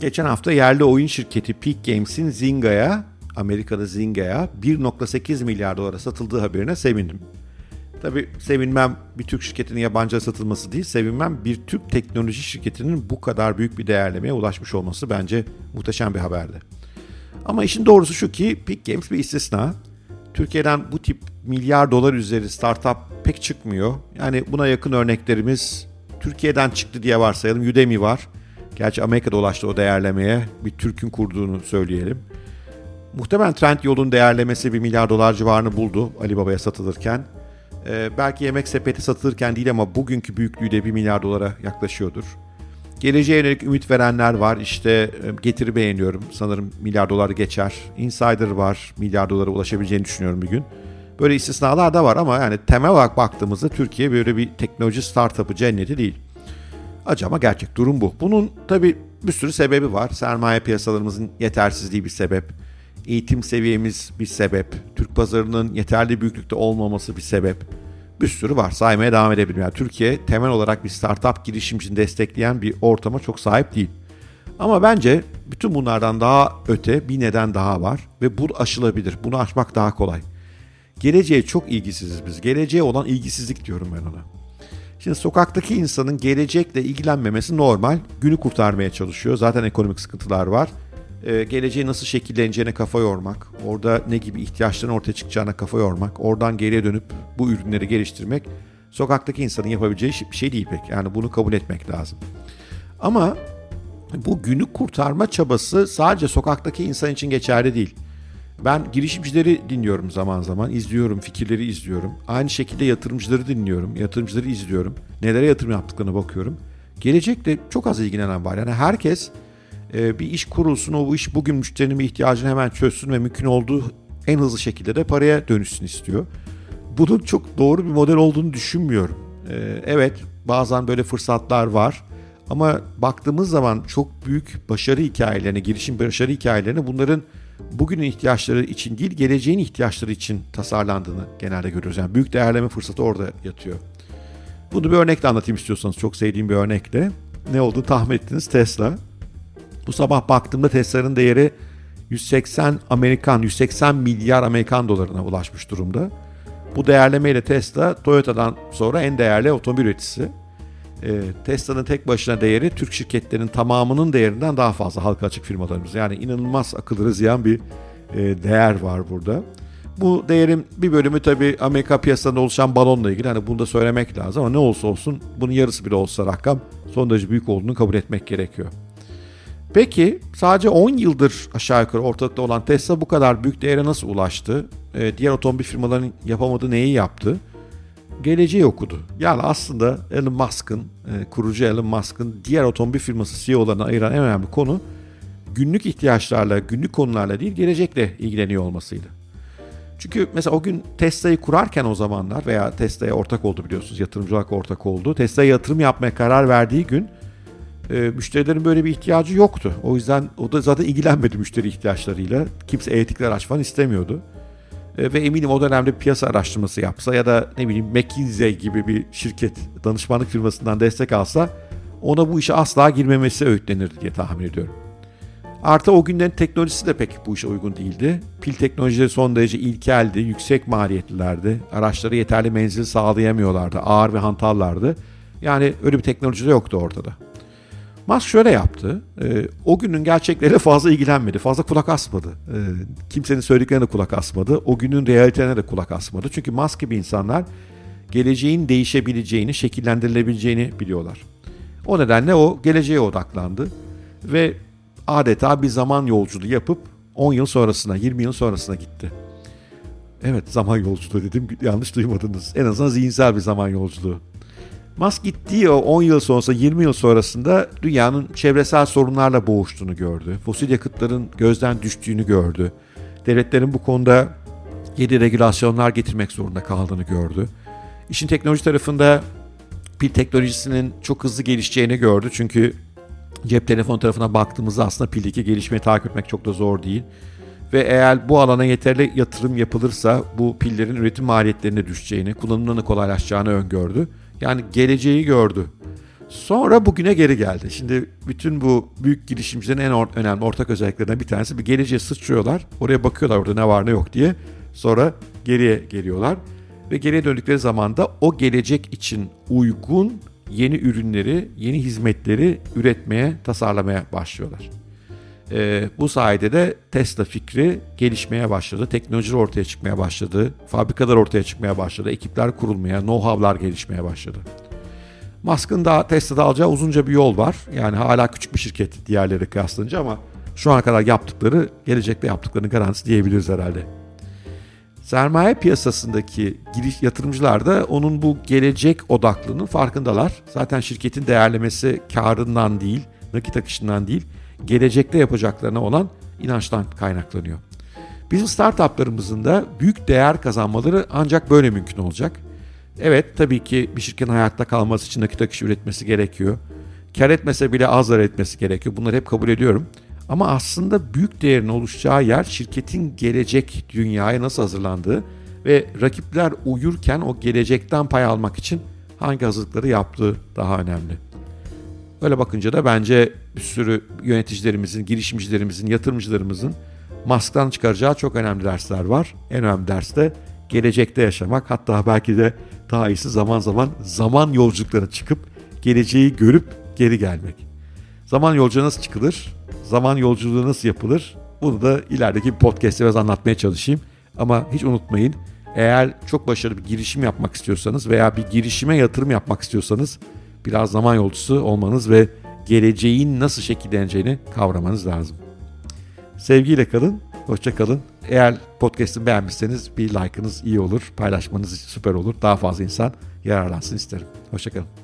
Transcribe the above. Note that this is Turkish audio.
Geçen hafta yerli oyun şirketi Peak Games'in Zynga'ya, Amerika'da Zynga'ya 1.8 milyar dolara satıldığı haberine sevindim. Tabi sevinmem bir Türk şirketinin yabancıya satılması değil, sevinmem bir Türk teknoloji şirketinin bu kadar büyük bir değerlemeye ulaşmış olması bence muhteşem bir haberdi. Ama işin doğrusu şu ki Peak Games bir istisna. Türkiye'den bu tip milyar dolar üzeri startup pek çıkmıyor. Yani buna yakın örneklerimiz Türkiye'den çıktı diye varsayalım Udemy var. Gerçi Amerika'da ulaştı o değerlemeye. Bir Türk'ün kurduğunu söyleyelim. Muhtemelen Trend yolun değerlemesi bir milyar dolar civarını buldu Alibaba'ya satılırken. Ee, belki yemek sepeti satılırken değil ama bugünkü büyüklüğü de bir milyar dolara yaklaşıyordur. Geleceğe yönelik ümit verenler var. İşte e, getiri beğeniyorum. Sanırım milyar doları geçer. Insider var. Milyar dolara ulaşabileceğini düşünüyorum bir gün. Böyle istisnalar da var ama yani temel olarak baktığımızda Türkiye böyle bir teknoloji startup'ı cenneti değil. Acaba gerçek durum bu. Bunun tabi bir sürü sebebi var. Sermaye piyasalarımızın yetersizliği bir sebep. Eğitim seviyemiz bir sebep. Türk pazarının yeterli büyüklükte olmaması bir sebep. Bir sürü var. Saymaya devam edebilirim. Yani Türkiye temel olarak bir startup girişimcini destekleyen bir ortama çok sahip değil. Ama bence bütün bunlardan daha öte bir neden daha var ve bu aşılabilir. Bunu aşmak daha kolay. Geleceğe çok ilgisiziz biz. Geleceğe olan ilgisizlik diyorum ben ona. Şimdi sokaktaki insanın gelecekle ilgilenmemesi normal. Günü kurtarmaya çalışıyor. Zaten ekonomik sıkıntılar var. Ee, geleceği nasıl şekilleneceğine kafa yormak, orada ne gibi ihtiyaçların ortaya çıkacağına kafa yormak, oradan geriye dönüp bu ürünleri geliştirmek sokaktaki insanın yapabileceği bir şey değil pek. Yani bunu kabul etmek lazım. Ama bu günü kurtarma çabası sadece sokaktaki insan için geçerli değil. Ben girişimcileri dinliyorum zaman zaman, izliyorum, fikirleri izliyorum. Aynı şekilde yatırımcıları dinliyorum, yatırımcıları izliyorum. Nelere yatırım yaptıklarına bakıyorum. Gelecekte çok az ilgilenen var. Yani herkes e, bir iş kurulsun, o bu iş bugün müşterinin bir ihtiyacını hemen çözsün ve mümkün olduğu en hızlı şekilde de paraya dönüşsün istiyor. Bunun çok doğru bir model olduğunu düşünmüyorum. E, evet, bazen böyle fırsatlar var. Ama baktığımız zaman çok büyük başarı hikayelerine, girişim başarı hikayelerine bunların bugünün ihtiyaçları için değil, geleceğin ihtiyaçları için tasarlandığını genelde görüyoruz. Yani büyük değerleme fırsatı orada yatıyor. Bunu bir örnekle anlatayım istiyorsanız. Çok sevdiğim bir örnekle. Ne olduğunu tahmin ettiniz Tesla. Bu sabah baktığımda Tesla'nın değeri 180 Amerikan, 180 milyar Amerikan dolarına ulaşmış durumda. Bu değerlemeyle Tesla Toyota'dan sonra en değerli otomobil üreticisi. Ee, Tesla'nın tek başına değeri Türk şirketlerinin tamamının değerinden daha fazla halka açık firmalarımız. Yani inanılmaz akılları ziyan bir e, değer var burada. Bu değerin bir bölümü tabii Amerika piyasasında oluşan balonla ilgili. Hani bunu da söylemek lazım ama ne olsa olsun bunun yarısı bile olsa rakam son derece büyük olduğunu kabul etmek gerekiyor. Peki sadece 10 yıldır aşağı yukarı ortalıkta olan Tesla bu kadar büyük değere nasıl ulaştı? Ee, diğer otomobil firmalarının yapamadığı neyi yaptı? Geleceği okudu. Yani aslında Elon Musk'ın, e, kurucu Elon Musk'ın diğer otomobil firması CEO'larına ayıran en önemli konu günlük ihtiyaçlarla, günlük konularla değil gelecekle ilgileniyor olmasıydı. Çünkü mesela o gün Tesla'yı kurarken o zamanlar veya Tesla'ya ortak oldu biliyorsunuz yatırımcı ortak oldu. Tesla'ya yatırım yapmaya karar verdiği gün e, müşterilerin böyle bir ihtiyacı yoktu. O yüzden o da zaten ilgilenmedi müşteri ihtiyaçlarıyla. Kimse elektrikli araç falan istemiyordu. E, ve eminim o dönemde piyasa araştırması yapsa ya da ne bileyim McKinsey gibi bir şirket danışmanlık firmasından destek alsa ona bu işe asla girmemesi öğütlenirdi diye tahmin ediyorum. Artı o günlerin teknolojisi de pek bu işe uygun değildi. Pil teknolojileri son derece ilkeldi, yüksek maliyetlilerdi. Araçları yeterli menzil sağlayamıyorlardı, ağır ve hantallardı. Yani öyle bir teknoloji de yoktu ortada. Musk şöyle yaptı. E, o günün gerçekleriyle fazla ilgilenmedi. Fazla kulak asmadı. E, kimsenin söylediklerine de kulak asmadı. O günün realitelerine de kulak asmadı. Çünkü Musk gibi insanlar geleceğin değişebileceğini, şekillendirilebileceğini biliyorlar. O nedenle o geleceğe odaklandı. Ve adeta bir zaman yolculuğu yapıp 10 yıl sonrasına, 20 yıl sonrasına gitti. Evet zaman yolculuğu dedim yanlış duymadınız. En azından zihinsel bir zaman yolculuğu. Musk gittiği o 10 yıl sonrasında 20 yıl sonrasında dünyanın çevresel sorunlarla boğuştuğunu gördü. Fosil yakıtların gözden düştüğünü gördü. Devletlerin bu konuda yeni regülasyonlar getirmek zorunda kaldığını gördü. İşin teknoloji tarafında pil teknolojisinin çok hızlı gelişeceğini gördü. Çünkü cep telefon tarafına baktığımızda aslında pildeki gelişmeyi takip etmek çok da zor değil. Ve eğer bu alana yeterli yatırım yapılırsa bu pillerin üretim maliyetlerine düşeceğini, kullanımlarını kolaylaşacağını öngördü. Yani geleceği gördü. Sonra bugüne geri geldi. Şimdi bütün bu büyük girişimcilerin en or- önemli ortak özelliklerinden bir tanesi bir geleceğe sıçrıyorlar. Oraya bakıyorlar orada ne var ne yok diye. Sonra geriye geliyorlar. Ve geriye döndükleri zaman da o gelecek için uygun yeni ürünleri, yeni hizmetleri üretmeye, tasarlamaya başlıyorlar. Ee, bu sayede de Tesla fikri gelişmeye başladı, teknolojiler ortaya çıkmaya başladı, fabrikalar ortaya çıkmaya başladı, ekipler kurulmaya, know-how'lar gelişmeye başladı. Musk'ın da Tesla'da alacağı uzunca bir yol var. Yani hala küçük bir şirket diğerleri kıyaslanınca ama şu ana kadar yaptıkları, gelecekte yaptıklarını garantisi diyebiliriz herhalde. Sermaye piyasasındaki giriş yatırımcılar da onun bu gelecek odaklılığının farkındalar. Zaten şirketin değerlemesi karından değil, nakit akışından değil, gelecekte yapacaklarına olan inançtan kaynaklanıyor. Bizim startuplarımızın da büyük değer kazanmaları ancak böyle mümkün olacak. Evet tabii ki bir şirketin hayatta kalması için nakit akışı üretmesi gerekiyor. Kar etmese bile az zarar etmesi gerekiyor. Bunları hep kabul ediyorum. Ama aslında büyük değerin oluşacağı yer şirketin gelecek dünyaya nasıl hazırlandığı ve rakipler uyurken o gelecekten pay almak için hangi hazırlıkları yaptığı daha önemli. Öyle bakınca da bence bir sürü yöneticilerimizin, girişimcilerimizin, yatırımcılarımızın Musk'tan çıkaracağı çok önemli dersler var. En önemli ders de gelecekte yaşamak. Hatta belki de daha iyisi zaman zaman zaman yolculuklara çıkıp geleceği görüp geri gelmek. Zaman yolculuğu nasıl çıkılır? Zaman yolculuğu nasıl yapılır? Bunu da ilerideki bir podcast'te biraz anlatmaya çalışayım. Ama hiç unutmayın eğer çok başarılı bir girişim yapmak istiyorsanız veya bir girişime yatırım yapmak istiyorsanız biraz zaman yolcusu olmanız ve geleceğin nasıl şekilleneceğini kavramanız lazım. Sevgiyle kalın, hoşça kalın. Eğer podcast'ı beğenmişseniz bir like'ınız iyi olur, paylaşmanız süper olur. Daha fazla insan yararlansın isterim. Hoşçakalın.